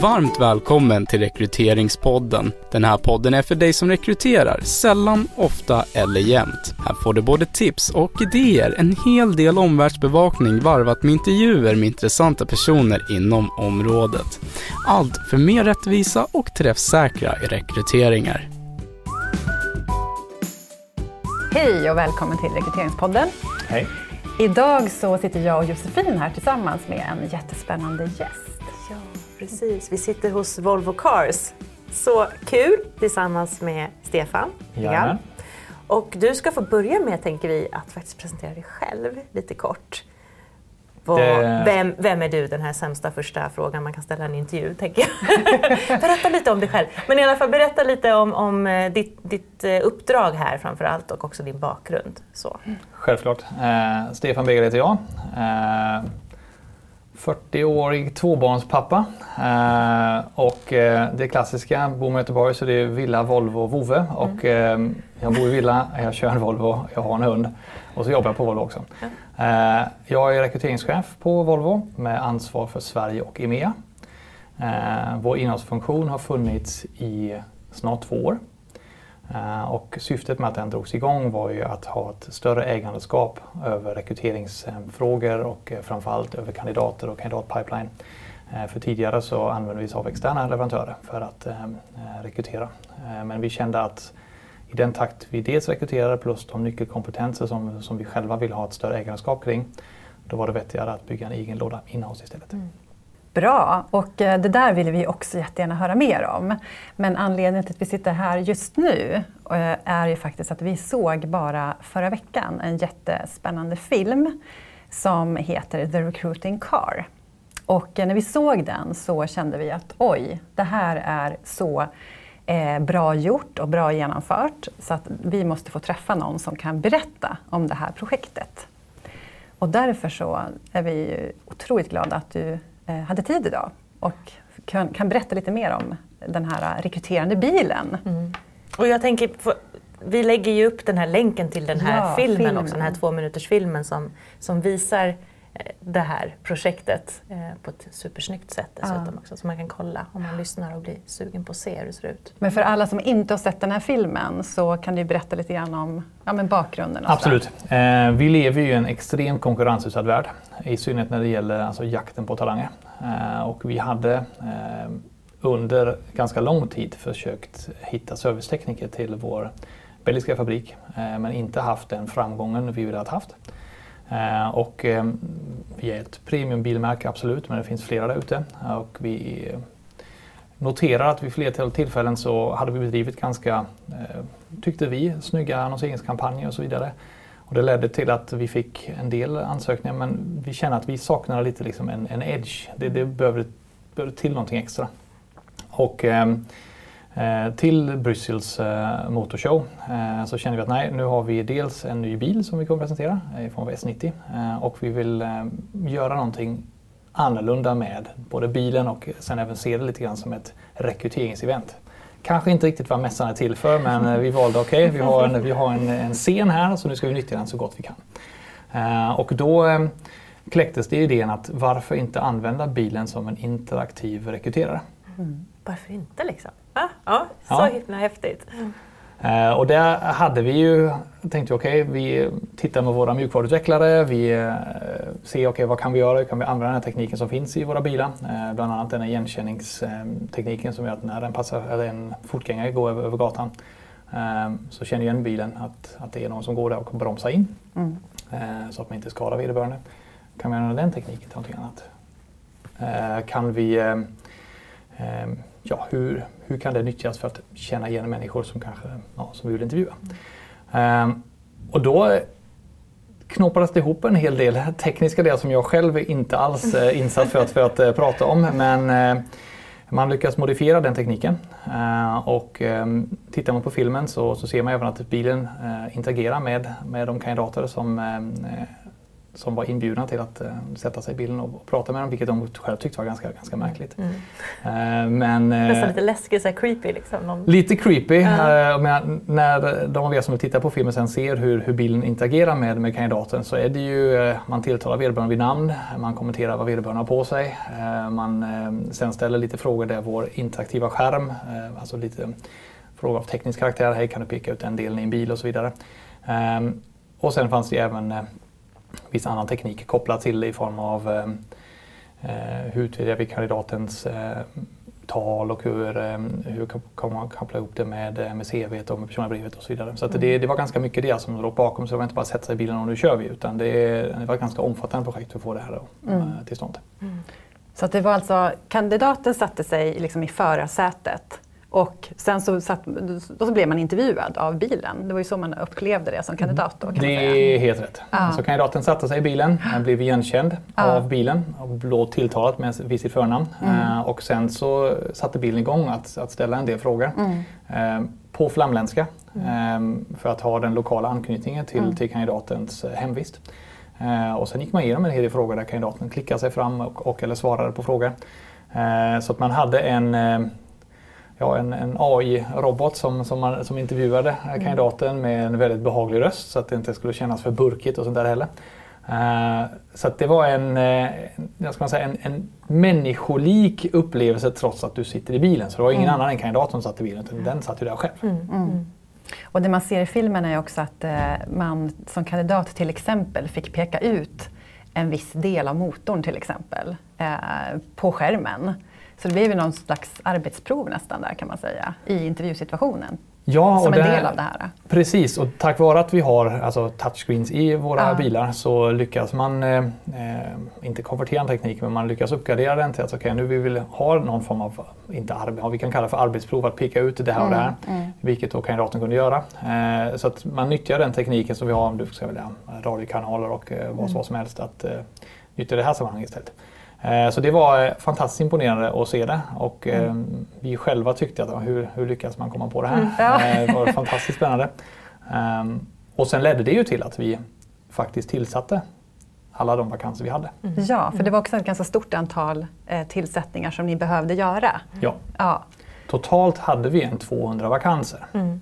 Varmt välkommen till Rekryteringspodden. Den här podden är för dig som rekryterar, sällan, ofta eller jämt. Här får du både tips och idéer, en hel del omvärldsbevakning varvat med intervjuer med intressanta personer inom området. Allt för mer rättvisa och träffsäkra rekryteringar. Hej och välkommen till Rekryteringspodden. Hej. Idag så sitter jag och Josefin här tillsammans med en jättespännande gäst. Ja, precis. Vi sitter hos Volvo Cars. Så kul tillsammans med Stefan. Jajamän. Och du ska få börja med, tänker vi, att faktiskt presentera dig själv lite kort. Vad, Det- vem, vem är du? Den här sämsta första frågan man kan ställa i en intervju, tänker jag. berätta lite om dig själv. Men i alla fall berätta lite om, om eh, ditt, ditt eh, uppdrag här framför allt och också din bakgrund. Så. Självklart. Eh, Stefan Beger heter jag. Eh, 40-årig tvåbarnspappa. Eh, och eh, det klassiska, bor med Göteborg så det är villa, Volvo, Vove. Och eh, jag bor i villa, jag kör en Volvo, jag har en hund. Och så jobbar jag på Volvo också. Eh, jag är rekryteringschef på Volvo med ansvar för Sverige och EMEA. Eh, vår innehållsfunktion har funnits i snart två år. Eh, och syftet med att den drogs igång var ju att ha ett större ägandeskap över rekryteringsfrågor och eh, framförallt över kandidater och kandidatpipeline. Eh, för tidigare så använde vi oss av externa leverantörer för att rekrytera. Men vi kände att i den takt vi dels rekryterade plus de nyckelkompetenser som, som vi själva vill ha ett större ägandeskap kring, då var det vettigare att bygga en egen låda inhouse istället. istället. Mm. Bra, och eh, det där vill vi också jättegärna höra mer om. Men anledningen till att vi sitter här just nu eh, är ju faktiskt att vi såg bara förra veckan en jättespännande film som heter The Recruiting Car. Och eh, när vi såg den så kände vi att oj, det här är så bra gjort och bra genomfört så att vi måste få träffa någon som kan berätta om det här projektet. Och därför så är vi ju otroligt glada att du hade tid idag och kan, kan berätta lite mer om den här rekryterande bilen. Och jag tänker, på, vi lägger ju upp den här länken till den här Ja, filmen, filmen. också, den här två minuters filmen som, som visar eh, det här projektet eh, på ett supersnyggt sätt dessutom Ja. också. Så man kan kolla om man lyssnar och blir sugen på att se hur det ser ut. Men för alla som inte har sett den här filmen så kan du berätta lite grann om ja, men bakgrunden. Och Absolut. Eh, vi lever ju i en extremt konkurrensutsatt värld. I synnerhet när det gäller alltså, jakten på talanger. Eh, och vi hade eh, under ganska lång tid försökt hitta servicetekniker till vår belgiska fabrik. Eh, men inte haft den framgången vi ville ha haft. Eh, och ehm, vi är ett premiumbilmärke, absolut, men det finns flera där ute. Och vi eh, noterar att vid flera tillfällen så hade vi bedrivit ganska, eh, tyckte vi, snygga annonseringskampanjer och så vidare. Och det ledde till att vi fick en del ansökningar men vi känner att vi saknade lite liksom en, en edge. Det, det behövde, behövde till någonting extra. Och eh, Eh, till Bryssels eh, motorshow eh, så känner vi att nej, nu har vi dels en ny bil som vi kommer presentera eh, i form av S90 eh, och vi vill eh, göra någonting annorlunda med både bilen och sen även se det lite grann som ett rekryteringsevent. Kanske inte riktigt vad mässan är till för men eh, vi valde okej, vi har, en, vi har en, en scen här så nu ska vi nyttja den så gott vi kan. Eh, och då eh, kläcktes det idén att varför inte använda bilen som en interaktiv rekryterare. Mm. Varför inte liksom? Ah, ja, så Ja. himla häftigt. Eh, och där hade vi ju, tänkte okej, vi tittar med våra mjukvaruutvecklare, vi eh, ser okej vad kan vi göra, hur kan vi använda den här tekniken som finns i våra bilar. Eh, bland annat den här igenkänningstekniken som gör att när en, passar, eller en fotgängare går över, över gatan så känner igen bilen att, att det är någon som går där och bromsar in. Mm. Så att man inte skadar vederbörande. Kan vi använda den tekniken till någonting annat? Kan vi, ja, hur, hur kan det nyttjas för att känna igen människor som kanske ja, som vi vill intervjua? Um, och då knoppades det ihop en hel del tekniska delar som jag själv inte alls är insatt för att, för att eh, prata om. Men uh, man lyckas modifiera den tekniken. Uh, och um, tittar man på filmen så, så ser man även att bilen interagerar med, med de kandidater som som var inbjudna till att uh, sätta sig i bilen och, prata med dem, vilket de själv tyckte var ganska, ganska märkligt. Mm. Uh, men, Nästan lite läskigt, så creepy. Liksom. Någon... Lite creepy. Uh. men när de av er som tittar på filmen sen ser hur, hur bilen interagerar med, med kandidaten så är det ju, man tilltalar vederbörande vid namn, man kommenterar vad vederbörande har på sig, man sen ställer lite frågor där vår interaktiva skärm, alltså lite frågor av teknisk karaktär, hej kan du peka ut den delen i en bil och så vidare. Um, och sen fanns det även viss annan teknik kopplat till det i form av uh, hur utvärderar vi kandidatens uh, tal och hur, um, hur kan man koppla ihop det med, med CV och med personliga brevet och så vidare. Så mm. det, det, var ganska mycket det som låg bakom. Så det var inte bara att sätta sig i bilen och nu kör vi utan det, det var ett ganska omfattande projekt för att få det här mm. till stånd. Mm. Så det var alltså kandidaten satte sig liksom i förarsätet och sen så, satt, då så blev man intervjuad av bilen. Det var ju så man upplevde det som kandidat. Då, kan det är helt rätt. Ja. Så kandidaten satte sig i bilen, han blev igenkänd ja. av bilen och blev tilltalad med vid sitt förnamn. Mm. Uh, och sen så satte bilen igång att, att ställa en del frågor. Mm. Uh, på flamländska mm. um, för att ha den lokala anknytningen till, mm. till kandidatens hemvist. Uh, och sen gick man igenom en hel del frågor där kandidaten klickade sig fram och, och eller svarade på frågor. så att man hade en ja, en, en AI-robot som, som, man, som intervjuade mm. kandidaten med en väldigt behaglig röst så att det inte skulle kännas för burkigt och sånt där heller. Uh, så det var en, uh, jag ska säga, en, en människolik upplevelse trots att du sitter i bilen. Så det var ingen mm. annan än kandidaten som satt i bilen utan den satt ju där själv. Mm. Mm. Och det man ser i filmen är också att uh, man som kandidat till exempel fick peka ut en viss del av motorn till exempel på skärmen. Så det blev ju någon slags arbetsprov nästan där kan man säga i intervjusituationen. Ja, som en det, del av det här. Precis, och tack vare att vi har alltså, touchscreens i våra ja. bilar så lyckas man, eh, inte konvertera en teknik, men man lyckas uppgradera den till att okay, nu vill vi ha någon form av, inte arbete, vi kan kalla för arbetsprov, att peka ut det här och det här. Mm, mm. Vilket då kandidaten kunde göra. Eh, så att man nyttjar den tekniken som vi har, om du ska välja radiokanaler och eh, vad, mm. som helst, att eh, nyttja det här sammanhanget istället. Eh, så det var eh, fantastiskt imponerande att se det och mm. Eh, vi själva tyckte att hur, hur lyckas man komma på det här? Mm. Det var fantastiskt spännande. Ehm, och sen ledde det ju till att vi faktiskt tillsatte alla de vakanser vi hade. Mm. Ja, för det var också ett ganska stort antal tillsättningar som ni behövde göra. Ja. ja. Totalt hade vi en 200 vakanser. Mm.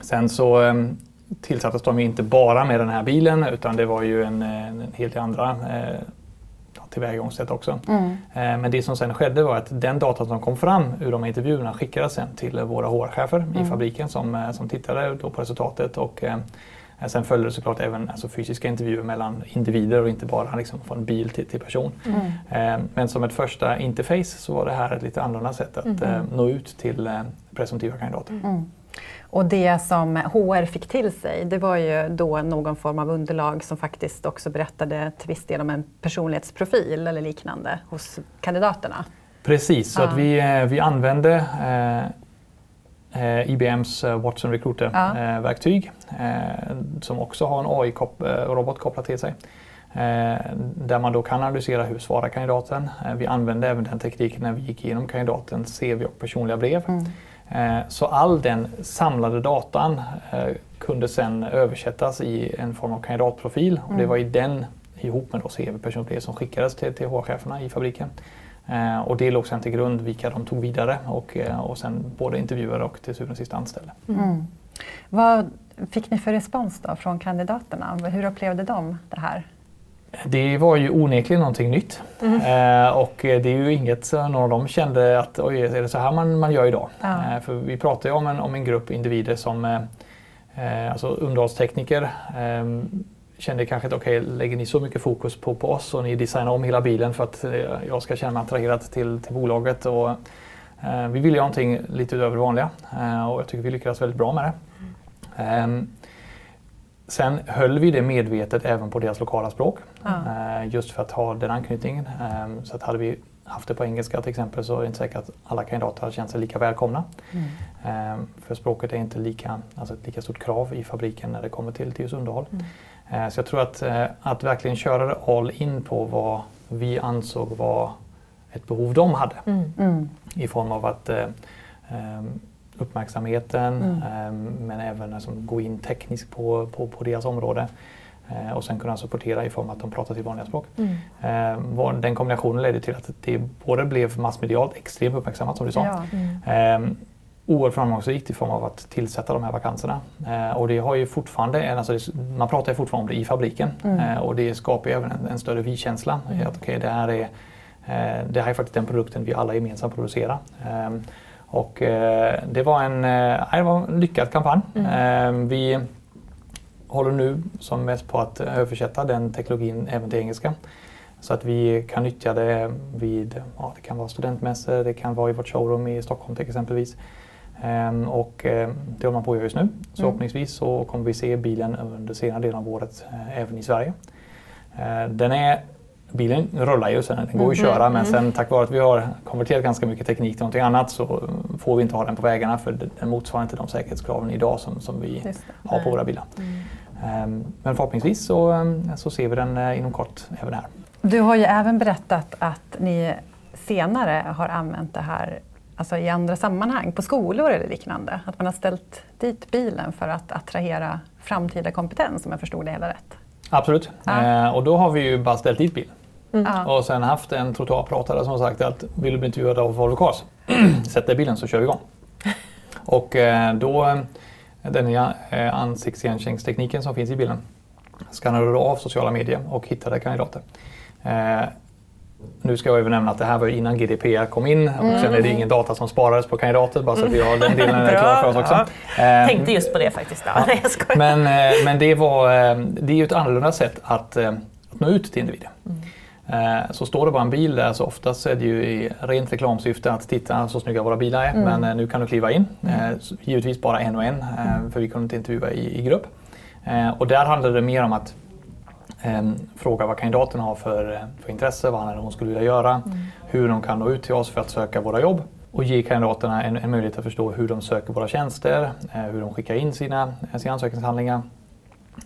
Sen så ehm, tillsattes de inte bara med den här bilen utan det var ju en, en helt andra tillvägagångssätt också. Mm. Eh, men det som sen skedde var att den data som kom fram ur de intervjuerna skickades sen till våra HR-chefer mm. i fabriken som, eh, som tittade då på resultatet. Och, eh, Sen följde det såklart även alltså, fysiska intervjuer mellan individer och inte bara liksom, från bil till, till person. Mm. Men som ett första interface så var det här ett lite annorlunda sätt att mm. nå ut till presumtiva kandidater. Mm. Och det som HR fick till sig, det var ju då någon form av underlag som faktiskt också berättade till viss del om en personlighetsprofil eller liknande hos kandidaterna. Precis, så att vi, eh, vi använde eh, eh IBMs eh, Watson Recruiter-verktyg eh, som också har en AI-robot kopplat till sig. Eh, där man då kan analysera hur svarar kandidaten. vi använde även den tekniken när vi gick igenom kandidatens CV och personliga brev. Mm. Eh, så all den samlade datan eh, kunde sedan översättas i en form av kandidatprofil och det mm. var i den ihop med CV personliga som skickades till, till HR-cheferna i fabriken. Eh, och det låg sedan till grund vilka de tog vidare och, och sen både intervjuare och till syvende och sist anställde. Mm. Vad fick ni för respons då från kandidaterna? Hur upplevde de det här? Det var ju onekligen någonting nytt. Mm. Eh, och det är ju inget någon av dem kände att oj, är det så här man, man gör idag? Ja. Eh, för vi pratar ju om en, om en grupp individer som eh, eh alltså underhållstekniker eh, kände kanske att okej, okay, lägger ni så mycket fokus på, på oss och ni designar om hela bilen för att eh, jag ska känna mig attraherad till, till bolaget. Och, vi vill göra någonting lite utöver det vanliga och jag tycker vi lyckades väldigt bra med det. Mm. Sen höll vi det medvetet även på deras lokala språk. Mm. Just för att ha den anknytningen. Ehm, så att hade vi haft det på engelska till exempel så är det inte säkert att alla kandidater hade känt sig lika välkomna. Mm. Ehm, för språket är inte lika, alltså ett lika stort krav i fabriken när det kommer till, till just underhåll. Mm. Så jag tror att, eh, att verkligen köra det all in på vad vi ansåg var ett behov de hade. Mm. mm. I form av att uppmärksamheten mm. Ehm, men även alltså, gå in tekniskt på, på, på deras område. Eh, och sen kunna supportera i form av att de pratar sitt vanliga språk. Mm. Eh, Den kombinationen ledde till att det både blev massmedialt extremt uppmärksammat som du sa. Ja. Eh, oerhört framgångsrikt i form av att tillsätta de här vakanserna. Och det har ju fortfarande, alltså man pratar ju fortfarande om det i fabriken eh, och det skapar ju även en, en större vi-känsla. Mm. Att, okay, det, här är, det här är faktiskt den produkten vi alla gemensamt producerar. Och det, var en, det var en lyckad kampanj. Eh, vi håller nu som mest på att översätta den teknologin även till engelska. Så att vi kan nyttja det vid, ja, det kan vara studentmässor, det kan vara i vårt showroom i Stockholm till exempelvis. Ehm, och eh, det håller man på att göra just nu. Så förhoppningsvis så kommer vi se bilen under senare delen av året eh, även i Sverige. Eh, den är, bilen rullar ju, sen, den går ju att köra men sen tack vare att vi har konverterat ganska mycket teknik till någonting annat så får vi inte ha den på vägarna för den motsvarar inte de säkerhetskraven idag som, som vi har på våra bilar. Ehm, Men förhoppningsvis så, eh, så ser vi den eh, inom kort även här. Du har ju även berättat att ni senare har använt det här alltså i andra sammanhang, på skolor eller liknande. Att man har ställt dit bilen för att attrahera framtida kompetens om jag förstod det hela rätt. Absolut. Ja. Eh, och då har vi ju bara ställt dit bilen. Ja. Och sen haft en trottoarpratare som sagt att vill du bli intervjuad av Volvo Cars, sätt dig i bilen så kör vi igång. Och eh, då, eh, den nya eh, ansiktsigenkänningstekniken som finns i bilen skannade du av sociala medier och hittade kandidater. Eh, nu ska jag även nämna att det här var innan GDPR kom in och sen är det ingen data som sparades på kandidater bara så att vi har den delen klar för oss också. Eh, Tänkte just på det faktiskt. Ja, nej, jag skojar. men, eh, men det, var, eh, det är ju ett annorlunda sätt att, eh, att nå ut till individen. Eh, Så står det bara en bil där så oftast är det ju i rent reklamsyfte att titta så snygga våra bilar är. Men eh, nu kan du kliva in. Eh, så Givetvis bara en och en eh, för vi kunde inte intervjua i, i grupp. Eh, Och där handlade det mer om att eh, fråga vad kandidaten har för, eh, för intresse, vad han eller hon skulle vilja göra, hur de kan nå ut till oss för att söka våra jobb och ge kandidaterna en, en möjlighet att förstå hur de söker våra tjänster, eh, hur de skickar in sina, sina ansökningshandlingar.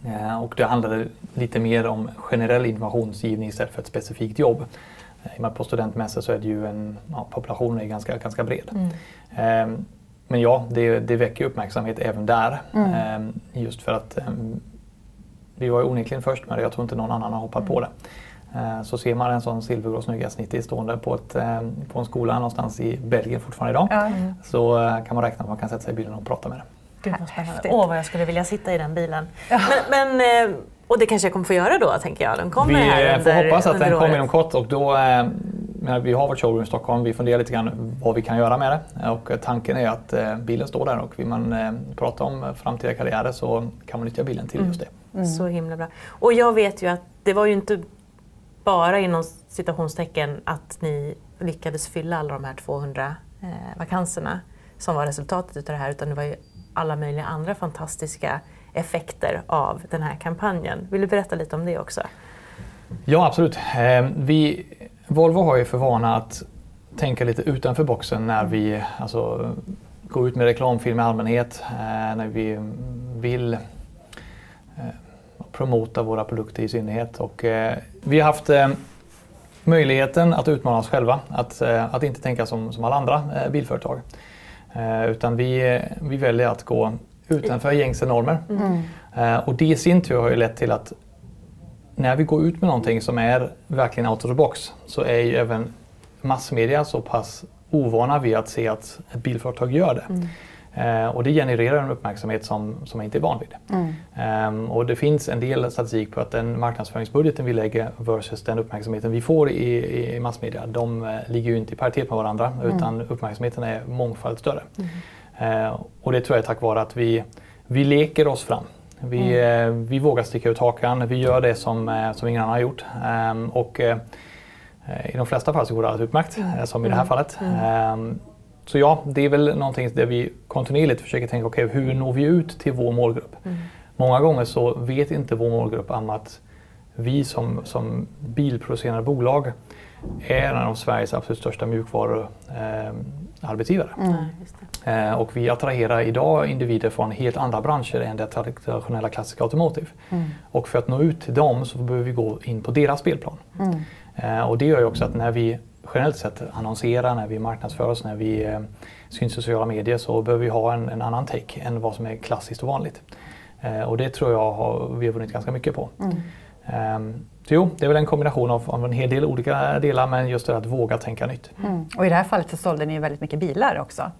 Eh, och det handlade lite mer om generell informationsgivning istället för ett specifikt jobb. Eh, I och med att på studentmässor så är det ju en, ja, populationen är ganska, ganska bred. Eh, men ja, det, det väcker uppmärksamhet även där. Eh, just för att eh, vi var ju onekligen först med det. Jag tror inte någon annan har hoppat på det. Så ser man en sån silvergrå snygg S90 stående på, ett, på en skola någonstans i Belgien fortfarande idag. Ja. Så eh, kan man räkna med att man kan sätta sig i bilen och prata med den. Gud vad spännande. Åh, vad jag skulle vilja sitta i den bilen. Men, men, eh, och det kanske jag kommer få göra då, tänker jag. Den kommer Vi här eh, under, får hoppas att den kommer inom kort och då eh, men vi har vårt showroom i Stockholm. Vi funderar lite grann vad vi kan göra med det. Och eh, tanken är att eh, bilen står där och vill man eh, prata om eh, framtida karriärer så kan man nyttja bilen till just det. Så himla bra. Och jag vet ju att det var ju inte bara inom citationstecken att ni lyckades fylla alla de här 200 eh, vakanserna som var resultatet utav det här utan det var ju alla möjliga andra fantastiska effekter av den här kampanjen. Vill du berätta lite om det också? Ja, absolut. Ehm, vi, Volvo har ju för vana att tänka lite utanför boxen när vi alltså, går ut med reklamfilm i allmänhet, eh, när vi vill eh, promota våra produkter i synnerhet. Och, eh, vi har haft eh, möjligheten att utmana oss själva, att, eh, att inte tänka som, som alla andra eh, bilföretag. Eh, utan vi, vi väljer att gå utanför gängse normer. Eh, och det i sin tur har ju lett till att när vi går ut med någonting som är verkligen out of the box så är ju även massmedia så pass ovana vid att se att ett bilföretag gör det. Eh, och det genererar en uppmärksamhet som, som jag inte är van vid. Ehm, och det finns en del statistik på att den marknadsföringsbudgeten vi lägger versus den uppmärksamheten vi får i, i massmedia, de eh, ligger ju inte i paritet med varandra utan uppmärksamheten är mångfald större. Eh, och det tror jag är tack vare att vi, vi leker oss fram. Vi, eh, vi vågar sticka ut hakan, vi gör det som, som ingen annan har gjort. Ehm, och i de flesta fall så går det alldeles utmärkt, eh, som i det här fallet. Så ja, det är väl någonting där vi kontinuerligt försöker tänka, okej hur når vi ut till vår målgrupp? Många gånger så vet inte vår målgrupp om att vi som, som bilproducerande bolag är en av Sveriges absolut största mjukvaruarbetsgivare. Just det. Eh, och vi attraherar idag individer från helt andra branscher än det traditionella klassiska automotive. Och för att nå ut till dem så behöver vi gå in på deras spelplan. Eh, och det gör ju också att när vi generellt sett annonserar, när vi marknadsför oss, när vi eh, syns i sociala medier så behöver vi ha en, en annan take än vad som är klassiskt och vanligt. Eh, och det tror jag har, vi har vunnit ganska mycket på. Mm så jo, det är väl en kombination av, av, en hel del olika delar men just det att våga tänka nytt. Mm. Och i det här fallet så sålde ni väldigt mycket bilar också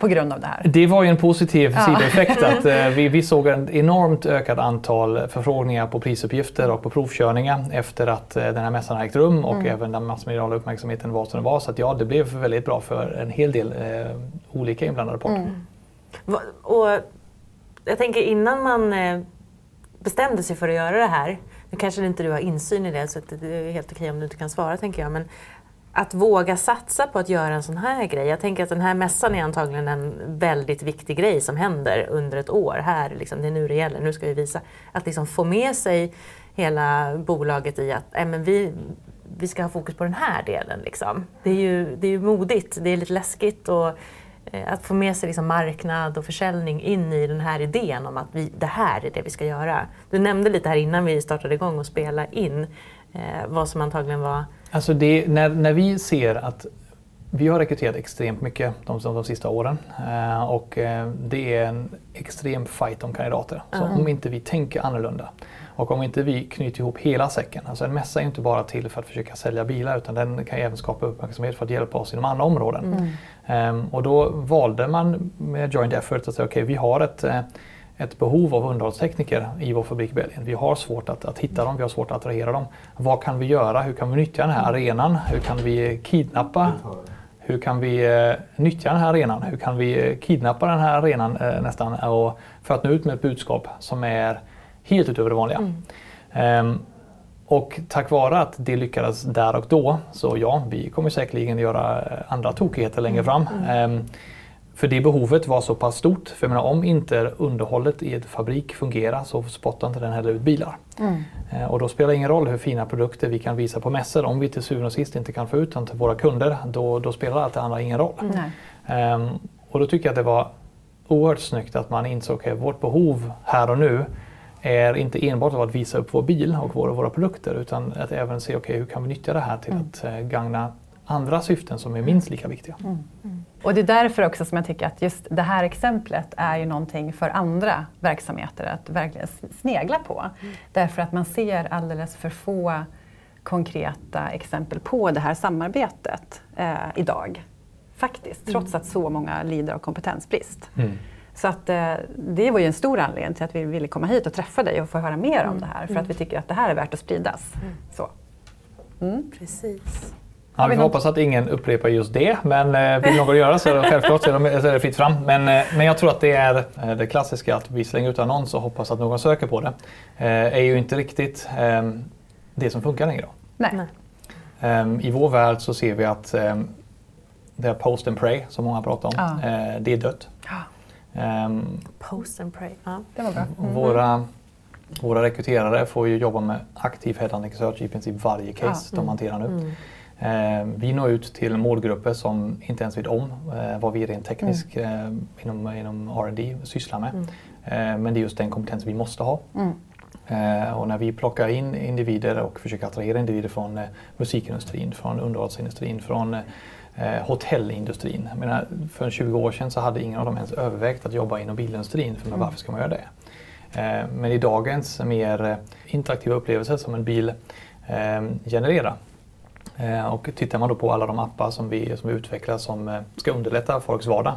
på grund av det här. Det var ju en positiv ja. sidoeffekt att eh, vi, vi såg en enormt ökat antal förfrågningar på prisuppgifter och på provkörningar efter att eh, den här mässan har ägt rum och mm. även den massmediala uppmärksamheten var som den var. Så att ja, det blev väldigt bra för en hel del eh, olika inblandade parter. Mm. Och jag tänker innan man eh, bestämde sig för att göra det här nu kanske inte du har insyn i det så det är helt okej om du inte kan svara tänker jag. Men att våga satsa på att göra en sån här grej. Jag tänker att den här mässan är antagligen en väldigt viktig grej som händer under ett år. Här, liksom, det är nu det gäller, nu ska vi visa. Att liksom få med sig hela bolaget i att äh, men vi, vi ska ha fokus på den här delen. Liksom. Det, är ju, det är ju modigt, det är lite läskigt och Eh, att få med sig liksom marknad och försäljning in i den här idén om att vi, det här är det vi ska göra. Du nämnde lite här innan vi startade igång och spela in eh, vad som antagligen var... Alltså det, när, när vi ser att vi har rekryterat extremt mycket de, de, de sista åren eh, och eh, det är en extrem fight om kandidater. Så mm. om inte vi tänker annorlunda och om inte vi knyter ihop hela säcken, alltså en mässa är inte bara till för att försöka sälja bilar utan den kan även skapa uppmärksamhet för att hjälpa oss inom andra områden. Mm. Um, och då valde man med joint effort att säga okej okay, vi har ett, eh, ett behov av underhållstekniker i vår fabrik i Belgien. Vi har svårt att, att hitta dem, vi har svårt att attrahera dem. Vad kan vi göra? Hur kan vi nyttja den här arenan? Hur kan vi kidnappa hur kan vi eh, nyttja den här arenan? Hur kan vi eh, kidnappa den här arenan eh, nästan och för att nå ut med ett budskap som är helt utöver det vanliga. Mm. Um, och tack vare att det lyckades där och då, så ja, vi kommer säkerligen göra andra tokigheter längre fram. Mm. För det behovet var så pass stort. För jag menar, om inte underhållet i en fabrik fungerar så spottar inte den heller ut bilar. Mm. Uh, och då spelar det ingen roll hur fina produkter vi kan visa på mässor. Om vi till syvende och sist inte kan få ut dem till våra kunder, då, då spelar allt det andra ingen roll. Um, och då tycker jag att det var oerhört snyggt att man insåg att okay, vårt behov här och nu är inte enbart av att visa upp vår bil och våra, våra produkter utan att även se okay, hur kan vi nyttja det här till mm. att eh, gagna andra syften som är minst lika viktiga. Mm. Mm. Och det är därför också som jag tycker att just det här exemplet är ju någonting för andra verksamheter att verkligen snegla på. Mm. Därför att man ser alldeles för få konkreta exempel på det här samarbetet eh, idag. Faktiskt, trots mm. att så många lider av kompetensbrist. Mm. Så att, eh, det var ju en stor anledning till att vi ville komma hit och träffa dig och få höra mer mm. om det här. För att vi tycker att det här är värt att spridas. Mm. Så. Mm. Precis. Ja, vi får hoppas att ingen upprepar just det, men eh, vill någon göra så är det självklart så är det fritt fram. Men, eh, men jag tror att det är eh, det klassiska att vi slänger ut annons och hoppas att någon söker på det. Eh, är ju inte riktigt eh, det som funkar längre. Nej. Eh, I vår värld så ser vi att det är post and pray som många pratar om. Ja. det är dött. Ja. Post and pray. Ja, det var bra. Mm. Våra, våra rekryterare får ju jobba med aktiv headhunting search i princip varje case ja. de hanterar nu. Mm. Eh, vi når ut till målgrupper som inte ens vet om eh, vad vi rent tekniskt mm. eh, inom, inom R&D sysslar med. Mm. Men det är just den kompetens vi måste ha. Mm. Och när vi plockar in individer och försöker attrahera individer från musikindustrin, från underhållsindustrin, från hotellindustrin. Jag menar, för 20 år sedan så hade ingen av dem ens övervägt att jobba inom bilindustrin. För mm. varför ska man göra det? Men i dagens mer interaktiva upplevelser som en bil genererar och tittar man då på alla de appar som vi, som vi utvecklar som eh, ska underlätta folks vardag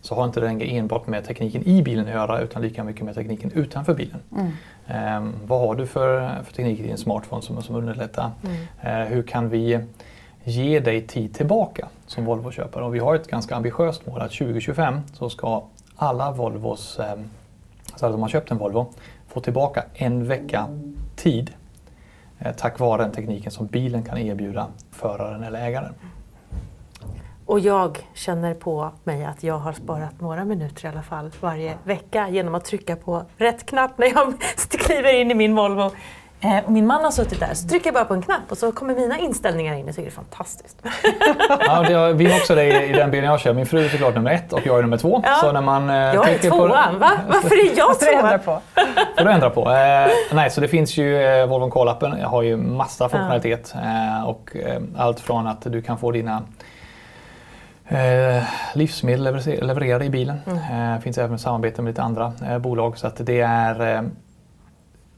så har inte det enbart med tekniken i bilen att göra utan lika mycket med tekniken utanför bilen. Mm. Eh, vad har du för, för teknik i din smartphone som, som underlättar? Mm. Eh, hur kan vi ge dig tid tillbaka som Volvo-köpare. Och vi har ett ganska ambitiöst mål att 2025 så ska alla Volvos, eh, alltså de har köpt en Volvo, få tillbaka en vecka tid eh, Eh, tack vare den tekniken som bilen kan erbjuda föraren eller ägaren. Och jag känner på mig att jag har sparat några minuter i alla fall varje vecka genom att trycka på rätt knapp när jag kliver in i min Volvo. Eh, och min man har suttit där, så trycker jag bara på en knapp och så kommer mina inställningar in. Jag tycker det är fantastiskt. ja, det, vi har också det i, i den bilen jag kör. Min fru är såklart nummer ett och jag är nummer två. Ja. Så när man, eh, jag är tvåan, va? Varför är jag tvåan? på. får du ändra på. Eh, nej, så det finns ju eh, Volvo Call-appen. Jag har ju massa funktionalitet. Eh, och eh, allt från att du kan få dina Eh, livsmedel lever- levererade i bilen. Eh, finns även samarbete med lite andra eh, bolag. Så att det är, eh,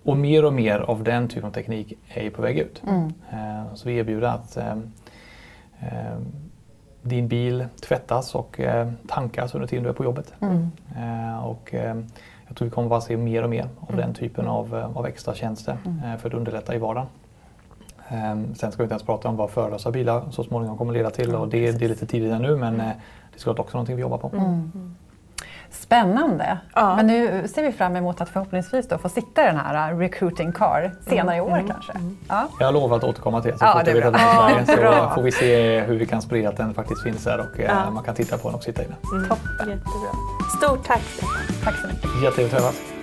och mer och mer av den typen av teknik är på väg ut. Eh, så vi erbjuder att eh, eh, din bil tvättas och eh, tankas under tiden du är på jobbet. Eh, och, eh, jag tror vi kommer bara se mer och mer av den typen av, av extra tjänster eh, för att underlätta i vardagen. Ehm, Sen ska vi inte ens prata om vad förarlösa bilar så småningom kommer leda till och det, det är lite tidigt ännu men eh, det är såklart också någonting vi jobbar på. Spännande! Ja. Men nu ser vi fram emot att förhoppningsvis då få sitta i den här uh, recruiting car senare i år kanske. Ja. Jag lovar att återkomma till det så Ja, fort det jag är vet bra. att den är Sverige så får vi se hur vi kan sprida att den faktiskt finns här och eh, Ja. man kan titta på den och sitta i den. Toppen. Jättebra. Stort tack Stefan. Tack så mycket. Jättetrevligt att träffas.